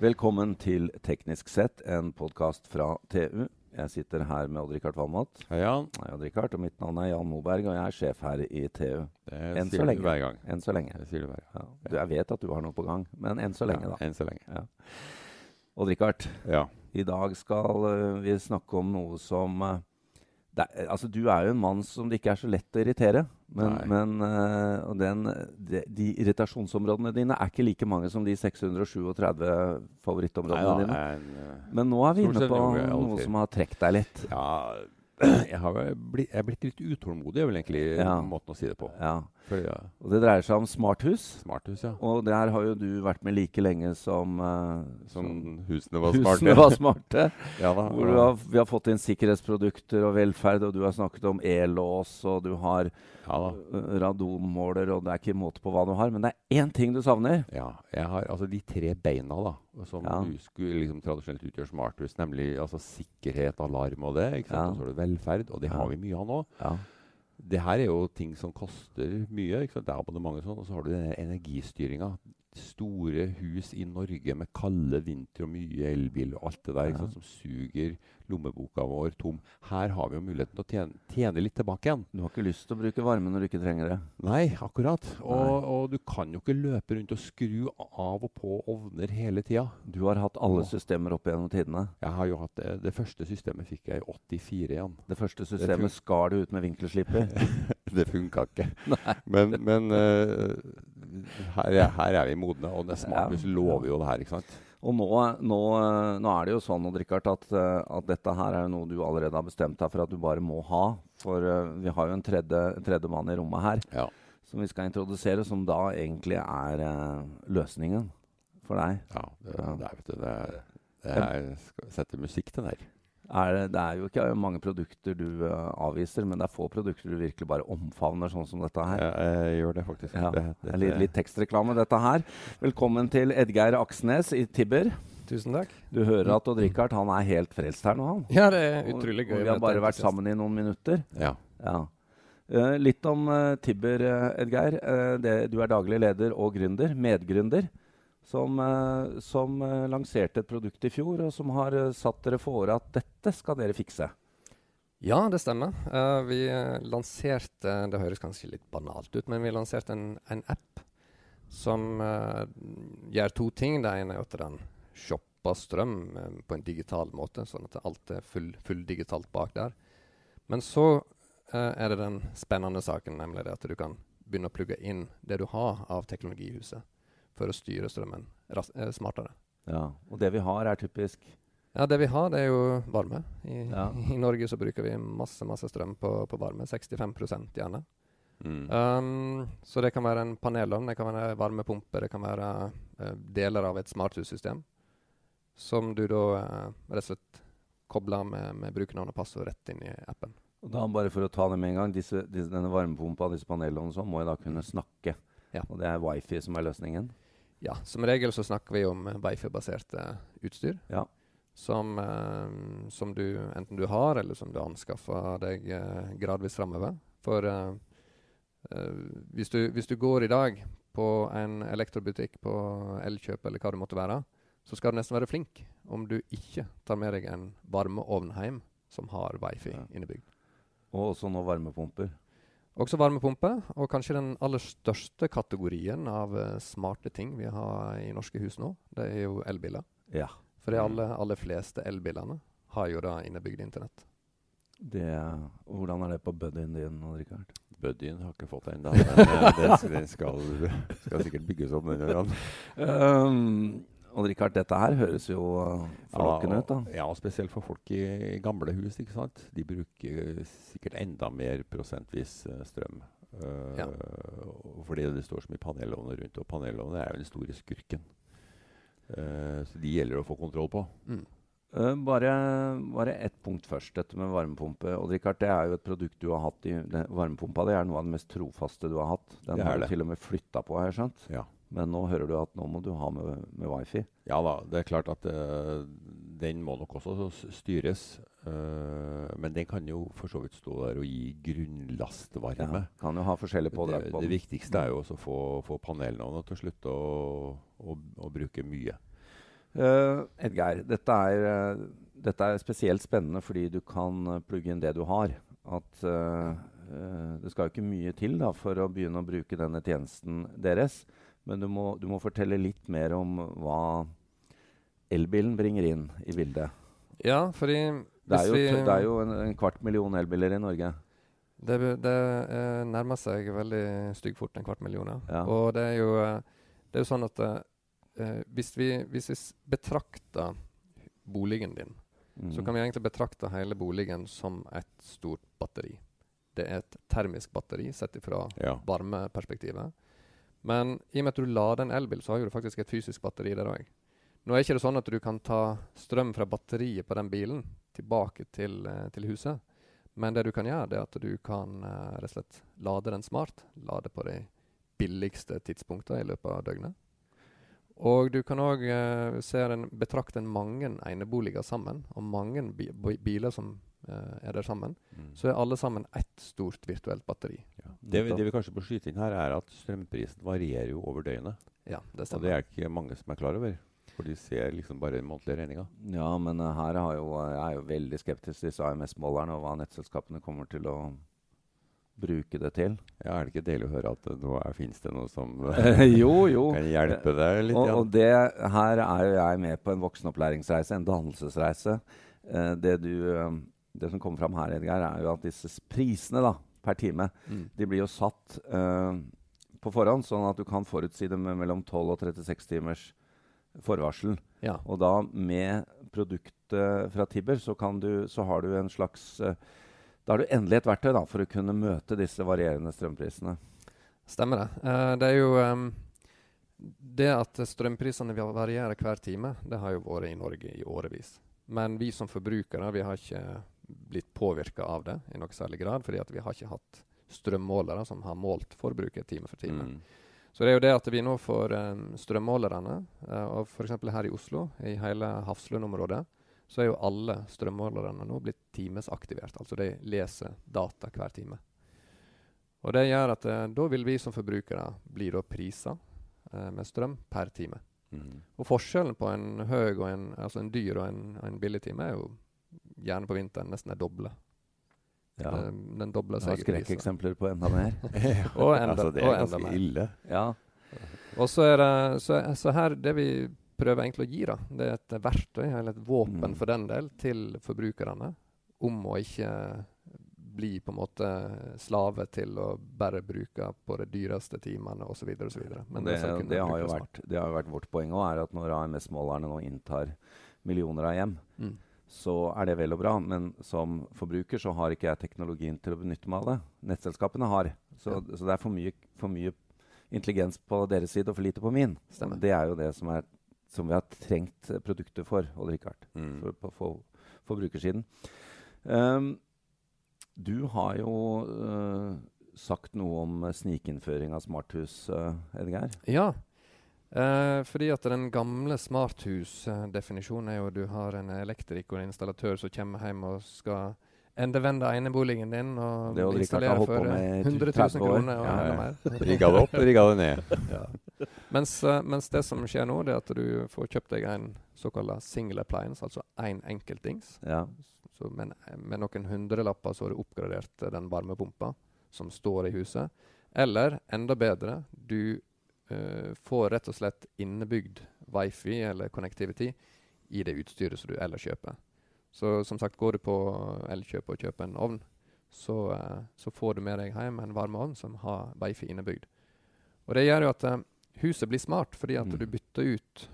Velkommen til Teknisk sett, en podkast fra TU. Jeg sitter her med Odd-Rikard Valmot. Hei, Jan. Hei, Odd-Rikard. Og mitt navn er Jan Moberg, og jeg er sjef her i TU. Det Enn så sier du hver gang. Enn så lenge. Det sier du hver gang. Ja. Du, jeg vet at du har noe på gang, men enn så lenge, Ja, da. Enn så lenge. Ja. Odd-Rikard, Ja. i dag skal uh, vi snakke om noe som eh, det altså, Du er jo en mann som det ikke er så lett å irritere. Men, men uh, den, de, de irritasjonsområdene dine er ikke like mange som de 637 favorittområdene Nei ja, dine. en, eh, Men nå er vi inne på noe som har trukket deg litt. ja, jeg har blitt, jeg er blitt litt utålmodig, er vel egentlig Ja. måten å si det på. Ja. For ja, Og det dreier seg om smarthus. smarthus, ja. Og der har jo du vært med like lenge som, uh, Som husene var husene smarte. var smarte. Ja da. Hvor du har, vi har fått inn sikkerhetsprodukter og velferd, og du har snakket om e-lås, og du har Ja eh, radonmåler, og det er ikke måte på hva du har. Men det er én ting du savner. Ja, jeg har altså de tre beina da, som Ja. du skulle liksom tradisjonelt utgjør smarthus, nemlig altså sikkerhet, alarm og det, ikke sant? Og så har du velferd, og det har vi mye av nå. Det her er jo ting som koster mye. Det er abonnement og sånn. Og så har du den energistyringa. Store hus i Norge med kalde vintre og mye elbil og alt det der Ja. sant? som suger lommeboka vår tom. Her har vi jo muligheten til å tjene, tjene litt tilbake igjen. Du har ikke lyst til å bruke varme når du ikke trenger det. Nei, akkurat. Og, og du kan jo ikke løpe rundt og skru av og på ovner hele tida. Du har hatt alle systemer opp gjennom tidene. Jeg har jo hatt det, det første systemet fikk jeg i 84 igjen. Det første systemet systemet skar du ut med vinkelsliper. det funka ikke. Men, men eh, her, er, her er vi modne, og det smaker lover jo det her, ikke sant? Og nå, nå, nå er det jo sånn Richard, at, at dette her er noe du allerede har bestemt deg for at du bare må ha. For eh, vi har jo en tredje, tredje mann i rommet her Ja. som vi skal introdusere, som da egentlig er eh, løsningen for deg. Ja, det, det er, vet du, det det er skal sette musikk til den her. Er det, det er jo ikke mange produkter du uh, avviser, men det er få produkter du virkelig bare omfavner, sånn som dette her. Jeg, jeg gjør det faktisk. Ja, det, det litt, litt tekstreklame, dette her. Velkommen til Edgeir Aksnes i Tibber. Tusen takk. Du hører at Odd Rikard han er helt frelst her nå, han. Ja, det er utrolig gøy. Og vi har bare vært sammen i noen minutter. Ja. Ja. Uh, litt om uh, Tibber, Edgeir. Eh, du er daglig leder og gründer, medgründer, som, eh, som eh, lanserte et produkt i fjor, og som har eh, satt dere fore at dette skal dere fikse. Ja, det stemmer. Uh, vi lanserte Det høres kanskje litt banalt ut, men vi lanserte en, en app som uh, gjør to ting. Det ene er at den shopper strøm uh, på en digital måte, sånn at alt er full, full digitalt bak der. Men så er det den spennende saken, nemlig det at du kan begynne å plugge inn det du har av teknologi i huset, for å styre strømmen eh, smartere. Ja. Og det vi har, er typisk Ja, det vi har, det er jo varme. I, Ja. I Norge så bruker vi masse masse strøm på, på varme. 65 gjerne. Mm. Um, så det kan være en panelovn, det kan være varmepumpe, det kan være uh, deler av et smarthussystem. Som du da uh, rett og slett kobler med, med brukernavn og passord rett inn i appen. Og da bare for å ta det med en gang, disse, disse, Denne varmepumpa disse panelovnene og sånn, må jo da kunne snakke. Ja. Og det er wifi som er løsningen. Ja, Som regel så snakker vi om eh, wifi-basert eh, utstyr. Ja. Som, eh, som du enten du har, eller som du anskaffer deg eh, gradvis framover. For eh, eh, hvis, du, hvis du går i dag på en elektrobutikk på Elkjøp eller hva det måtte være, så skal du nesten være flink om du ikke tar med deg en varmeovn hjem som har wifi Ja. innebygd. Og også nå varmepumper. Også varmepumpe, og kanskje den aller største kategorien av uh, smarte ting vi har i norske hus nå, det er jo elbiler. Ja. For de Mm. aller, aller fleste elbilene har jo da innebygd internett. Det, hvordan er det på buddyen din, Richard? Buddyen har ikke fått det ennå, eh, den, den skal, skal sikkert bygges opp. Den. Um, Odd Rikard, dette her høres jo uh, ja, ut, da. Ja, spesielt for folk i, gamle hus. ikke sant? De bruker sikkert enda mer prosentvis eh, strøm. Uh, Ja. Fordi det står så mye panelovner rundt, og panelovner er jo den store skurken. Uh, så de gjelder å få kontroll på. Mm. Uh, bare, bare ett punkt først, dette med varmepumpe. Odd Rikard, det er jo et produkt du har hatt i det, Varmepumpa det er noe av det mest trofaste du har hatt. Den Det er har du det. til og med flytta på, har jeg skjønt. Ja. Men nå hører du at nå må du ha med, med wifi. Ja da, det er klart at uh, den må nok også styres. Uh, men den kan jo for så vidt stå der og gi grunnlastvarme. Kan jo ha forskjellig pådrag Det, på det den. viktigste er jo også å få, få panelnavnet til å slutte å, å, å bruke mye. Uh, Edgeir, dette er, dette er, spesielt spennende fordi du kan plugge inn det du har. At Det skal jo ikke mye til da, for å begynne å bruke denne tjenesten deres. Men du må, du må fortelle litt mer om hva elbilen bringer inn i bildet. Ja, fordi Det er jo, det er jo en, en, kvart million elbiler i Norge. Det, det nærmer seg veldig styggfort en kvart million. Ja. Og det er jo, det er jo sånn at eh, hvis, vi, hvis, vi, betrakter boligen din, mm. så kan vi egentlig betrakte hele boligen som et stort batteri. Det er et termisk batteri sett fra ja. varmeperspektivet. Men i og med at du lader en elbil, så har du faktisk et fysisk batteri der òg. Nå er det ikke sånn at du kan ta strøm fra batteriet på den bilen tilbake til, eh, til huset. Men det du kan gjøre, det er at du kan uh, rett og slett lade den smart. Lade på de billigste tidspunktene i løpet av døgnet. Og du kan òg uh, betrakte mange eneboliger sammen, og mange bi biler som er der sammen. Mm. Så er alle sammen ett stort virtuelt batteri. Ja. Det, vi, det, vi, kanskje bør skyte inn her, er at strømprisen varierer jo over døgnet. Ja, det stemmer. Og det er ikke mange som er klar over. For de ser liksom bare den månedlige regninga. Ja, men uh, her jo, jeg er jo veldig skeptisk til disse AMS-målerne og hva nettselskapene kommer til å bruke det til. Ja, Er det ikke deilig å høre at nå fins det noe som jo, jo. kan hjelpe deg litt? Og, og, det, her er jo jeg med på en voksenopplæringsreise, en dannelsesreise. Uh, det, du, det, som kommer fram her, Edgar, er jo at disse prisene da, per time mm. de blir jo satt uh, på forhånd, sånn at du kan forutsi det med mellom 12 og 36 timers forvarsel. Ja. Og da med produktet fra Tibber så, du, så har du en slags uh, da har du endelig et verktøy da, for å kunne møte disse varierende strømprisene. Stemmer det. Uh, det er jo um, Det at strømprisene varierer hver time, det har jo vært i Norge i årevis. Men vi som forbrukere vi har ikke blitt påvirka av det i noe særlig grad, fordi vi har ikke hatt strømmålere som har målt forbruket time for time. Mm. Så det er jo det at vi nå får um, strømmålerne, uh, og f.eks. her i Oslo, i hele Hafslund-området, så er jo alle strømmålerne nå blitt timesaktivert. Altså de leser data hver time. Og det gjør at uh, da vil vi som forbrukere bli da prisa uh, med strøm per time. Mm. Og forskjellen på en høy og en, altså en dyr og en, en billig time er jo gjerne på vinteren nesten er doble. Ja. Den, den dobler seg. Skrekkeksempler på enda mer. og enda, altså, det er ganske ille. Ja. Og så er det så, så her det vi prøver egentlig å gi. da. Det er et verktøy, eller et våpen mm. for den del, til forbrukerne om å ikke bli på en måte slave til å bare bruke på de dyreste timene osv. Det, det, det, har jo vært, det har vært vårt poeng òg, at når AMS-målerne nå inntar millioner av hjem, mm. Så er det vel og bra. Men som forbruker så har ikke jeg teknologien til å benytte meg av det. Nettselskapene har. Så, ja. så det er for mye, for mye, intelligens på deres side og for lite på min. Stemmer. Det er jo det som er som vi har trengt produktet for, Odd Rikard, mm. for, på for, forbrukersiden. Um, du har jo uh, sagt noe om snikinnføring av smarthus, uh, Edgar? Ja. Uh, fordi at den gamle smarthusdefinisjonen er jo at du har en elektriker og en installatør som kommer hjem og skal endevende eneboligen din og installere for 100 000 kroner og ja, enda mer. Rigga det opp, rigga det ned. ja. mens, uh, mens, det som skjer nå, det er at du får kjøpt deg en såkalt single appliance, altså én en enkeltdings. Ja. Så med, med, noen hundrelapper så har du oppgradert den varmepumpa som står i huset. Eller enda bedre, du uh, får rett og slett innebygd wifi eller connectivity i det utstyret som du ellers kjøper. Så som sagt, går du på Elkjøp og kjøper en ovn, så, uh, så, får du med deg hjem en varmeovn som har wifi innebygd. Og det gjør jo at uh, huset blir smart, fordi at mm. du bytter ut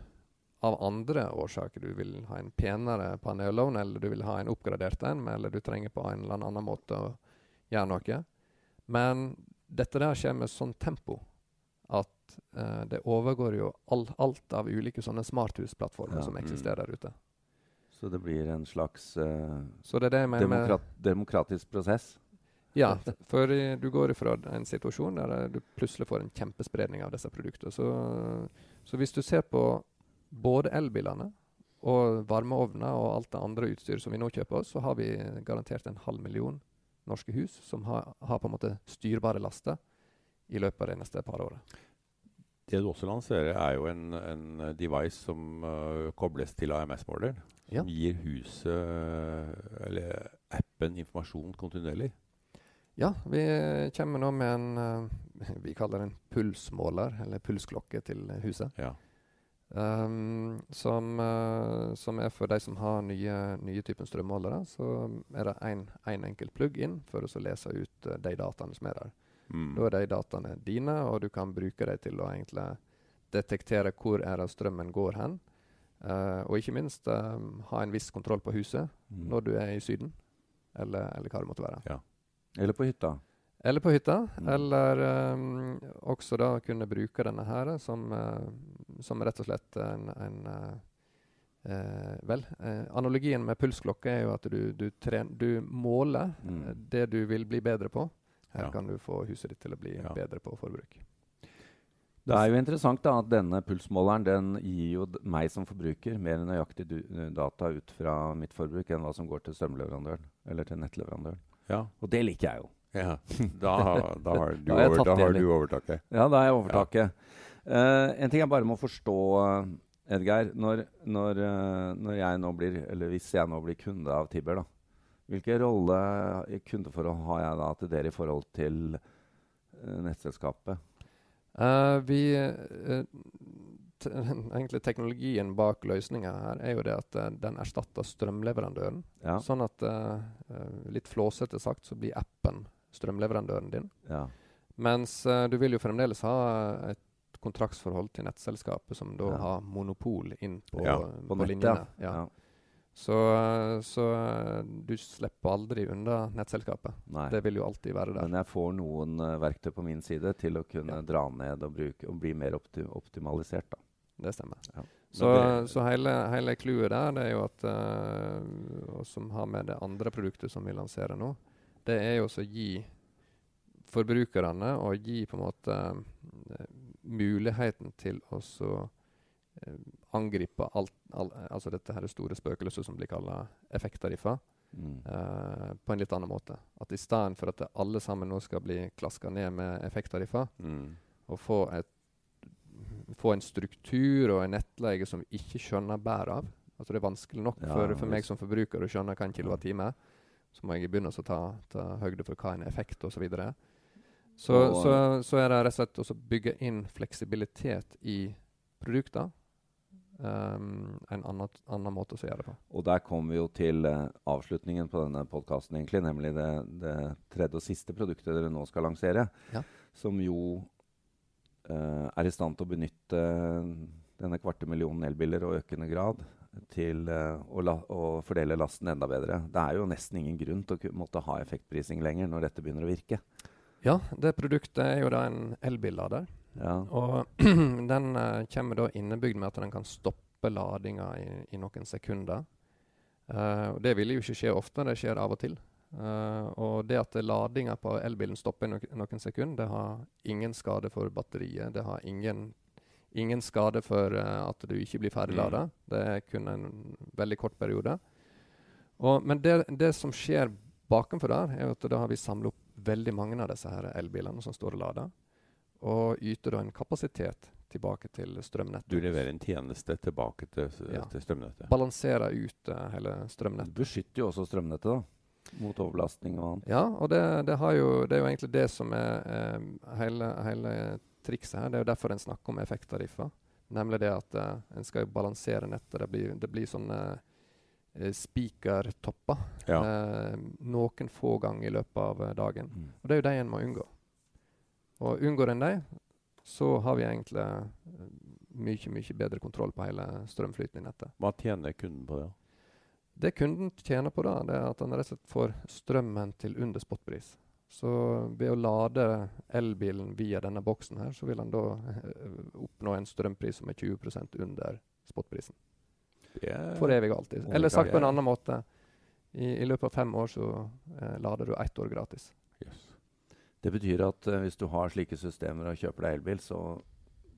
av andre årsaker. Du vil ha en penere panelovn, eller du vil ha en oppgradert en, eller du trenger på en eller annen måte å gjøre noe. Men dette der skjer med sånn tempo at uh, det overgår jo all, alt av ulike sånne smarthusplattformer ja. som eksisterer der ute. Så det blir en slags uh, det det demokrat demokratisk prosess? Ja, for i, du går ifra en situasjon der uh, du plutselig får en kjempespredning av disse produktene. Så, så hvis du ser på både elbilene og varmeovner og alt det andre utstyret som vi nå kjøper oss, så har vi garantert en halv million norske hus som har, har på en måte styrbare laster i løpet av de neste par årene. Det du også lanserer, er jo en, en device som uh, kobles til AMS-måleren. Ja. Som gir huset, eller appen, informasjon kontinuerlig. Ja, vi kommer nå med en uh, vi kaller det en pulsmåler, eller pulsklokke, til huset. Ja. Um, som, uh, som er for de som har nye, nye typen strømmålere. Så er det én en enkelt plugg inn for å lese ut de dataene som er der. Mm. Da er de dataene dine, og du kan bruke dem til å egentlig detektere hvor er det strømmen går hen. Uh, og ikke minst uh, ha en viss kontroll på huset Mm. når du er i Syden, eller, eller hva det måtte være. Eller på hytta. Eller på hytta. Mm. Eller um, også da kunne bruke denne her som, uh, som rett og slett en, en Vel, analogien med pulsklokke er jo at du, du, du måler Mm. det du vil bli bedre på. Her Ja. kan du få huset ditt til å bli Ja. bedre på forbruk. Det er jo interessant da, at denne pulsmåleren den gir jo meg som forbruker mer nøyaktig du, data ut fra mitt forbruk enn hva som går til strømleverandøren eller til nettleverandøren. Ja. Og det liker jeg jo. ja. Da, da har du, Da har over, da har du overtaket. Ja, da har jeg overtaket. Eh, en ting jeg bare må forstå, Edgeir. Når, når, uh, når jeg nå blir, eller hvis jeg nå blir kunde av Tibber, da, hvilken rolle i kundeforhold har jeg da til dere i forhold til eh, nettselskapet? Uh, vi uh, te Egentlig teknologien bak løsninga her er jo det at den erstatter strømleverandøren. Ja. Sånn at litt flåsete sagt så blir appen strømleverandøren din. ja. Mens du vil jo fremdeles ha et kontraktsforhold til nettselskapet, som da Ja. har monopol inn på, Ja, på, På linjene. Så, så eh, du slipper aldri unna nettselskapet. Nei. Det vil jo alltid være der. Men jeg får noen uh, verktøy på min side til å kunne Ja. dra ned og, bruke, og bli mer opti optimalisert. Da. Det stemmer. Ja. Så, det- så hele, hele clouet der, det er jo at uh, Og som har med det andre produktet som vi lanserer nå, det er jo å gi forbrukerne og gi på en måte uh, muligheten til å så angripe alt, all, altså dette her store spøkelset som blir kalla effekttariffer, Mm. uh, på en litt annen måte. At i stedet for at alle sammen nå skal bli klaska ned med effekttariffer, Mm. og få, et, få en struktur og en nettleie som vi ikke skjønner bæret av. Altså Det er vanskelig nok Ja, for, for meg som forbruker å skjønne hva en kilowattime er. Så må jeg begynne å ta, ta høyde for hva en effekt osv. Så, videre. så, så Så er det rett og slett å bygge inn fleksibilitet i produkter. Um, en annen, annen måte å gjøre det på. Og der kommer vi jo til uh, avslutningen på denne podkasten, egentlig, nemlig det, det tredje og siste produktet dere nå skal lansere. Ja. Som jo uh, er i stand til å benytte denne kvarte millionen elbiler og økende grad til uh, å, la, å fordele lasten enda bedre. Det er jo nesten ingen grunn til å måtte ha effektprising lenger når dette begynner å virke. Ja, det produktet er jo da en elbillader. Ja. Og den uh, kommer da innebygd med at den kan stoppe ladinga i, i noen sekunder. Uh, det vil jo ikke skje ofte, det skjer av og til. Uh, og det at ladinga på elbilen stopper i no noen sekunder, det har ingen skade for batteriet. Det har ingen, ingen skade for at du ikke blir ferdiglada. Det er kun en veldig kort periode. Og, men det, det som skjer bakenfor der, er at da har vi samla opp veldig mange av disse her elbilene som står og lader og yter da en kapasitet tilbake til strømnettet. Du leverer en tjeneste tilbake til, Ja. til strømnettet. Balanserer ut uh, hele strømnettet. Du beskytter jo også strømnettet da, mot overbelastning og annet. Ja, og det, det, har jo, det er jo egentlig det som er eh, hele, hele trikset her. Det er jo derfor en snakker om effekttariffer. Nemlig det at eh, en skal jo balansere nettet. Det blir, det blir sånne eh, spikertopper Ja. eh, noen få ganger i løpet av dagen. Mm. Og det er jo de en må unngå. Og unngår en dem, så har vi egentlig eh, mye, mye bedre kontroll på hele strømflyten i nettet. Hva tjener kunden på det? Det kunden tjener på, da, det er at han rett og slett får strømmen til under spotpris. Så ved å lade elbilen via denne boksen her, så vil han da eh, oppnå en strømpris som er 20% under spotprisen. Er- For evig og alltid. Eller sagt på en annen måte, i, i løpet av fem år så eh, lader du ett år gratis. Yes. Det betyr at uh, hvis du har slike systemer og kjøper deg elbil, så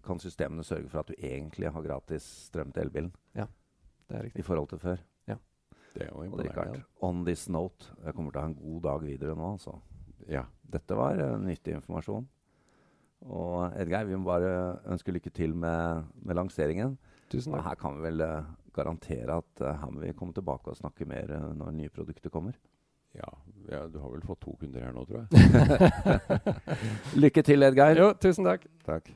kan systemene sørge for at du egentlig har gratis strøm til elbilen Ja, Det er riktig. i forhold til før. Ja. Det er jo imponerende. on this note, jeg kommer til å ha en god dag videre nå, altså. Ja. Dette var uh, nyttig informasjon. Og Edgeir, vi må bare ønske lykke til med, med lanseringen. Tusen takk. Og her kan vi vel uh, garantere at uh, her må vi komme tilbake og snakke mer når nye produkter kommer. Ja, ja, du har vel fått to kunder her nå, tror jeg. Lykke til, Edgeir. Jo, tusen takk. Takk.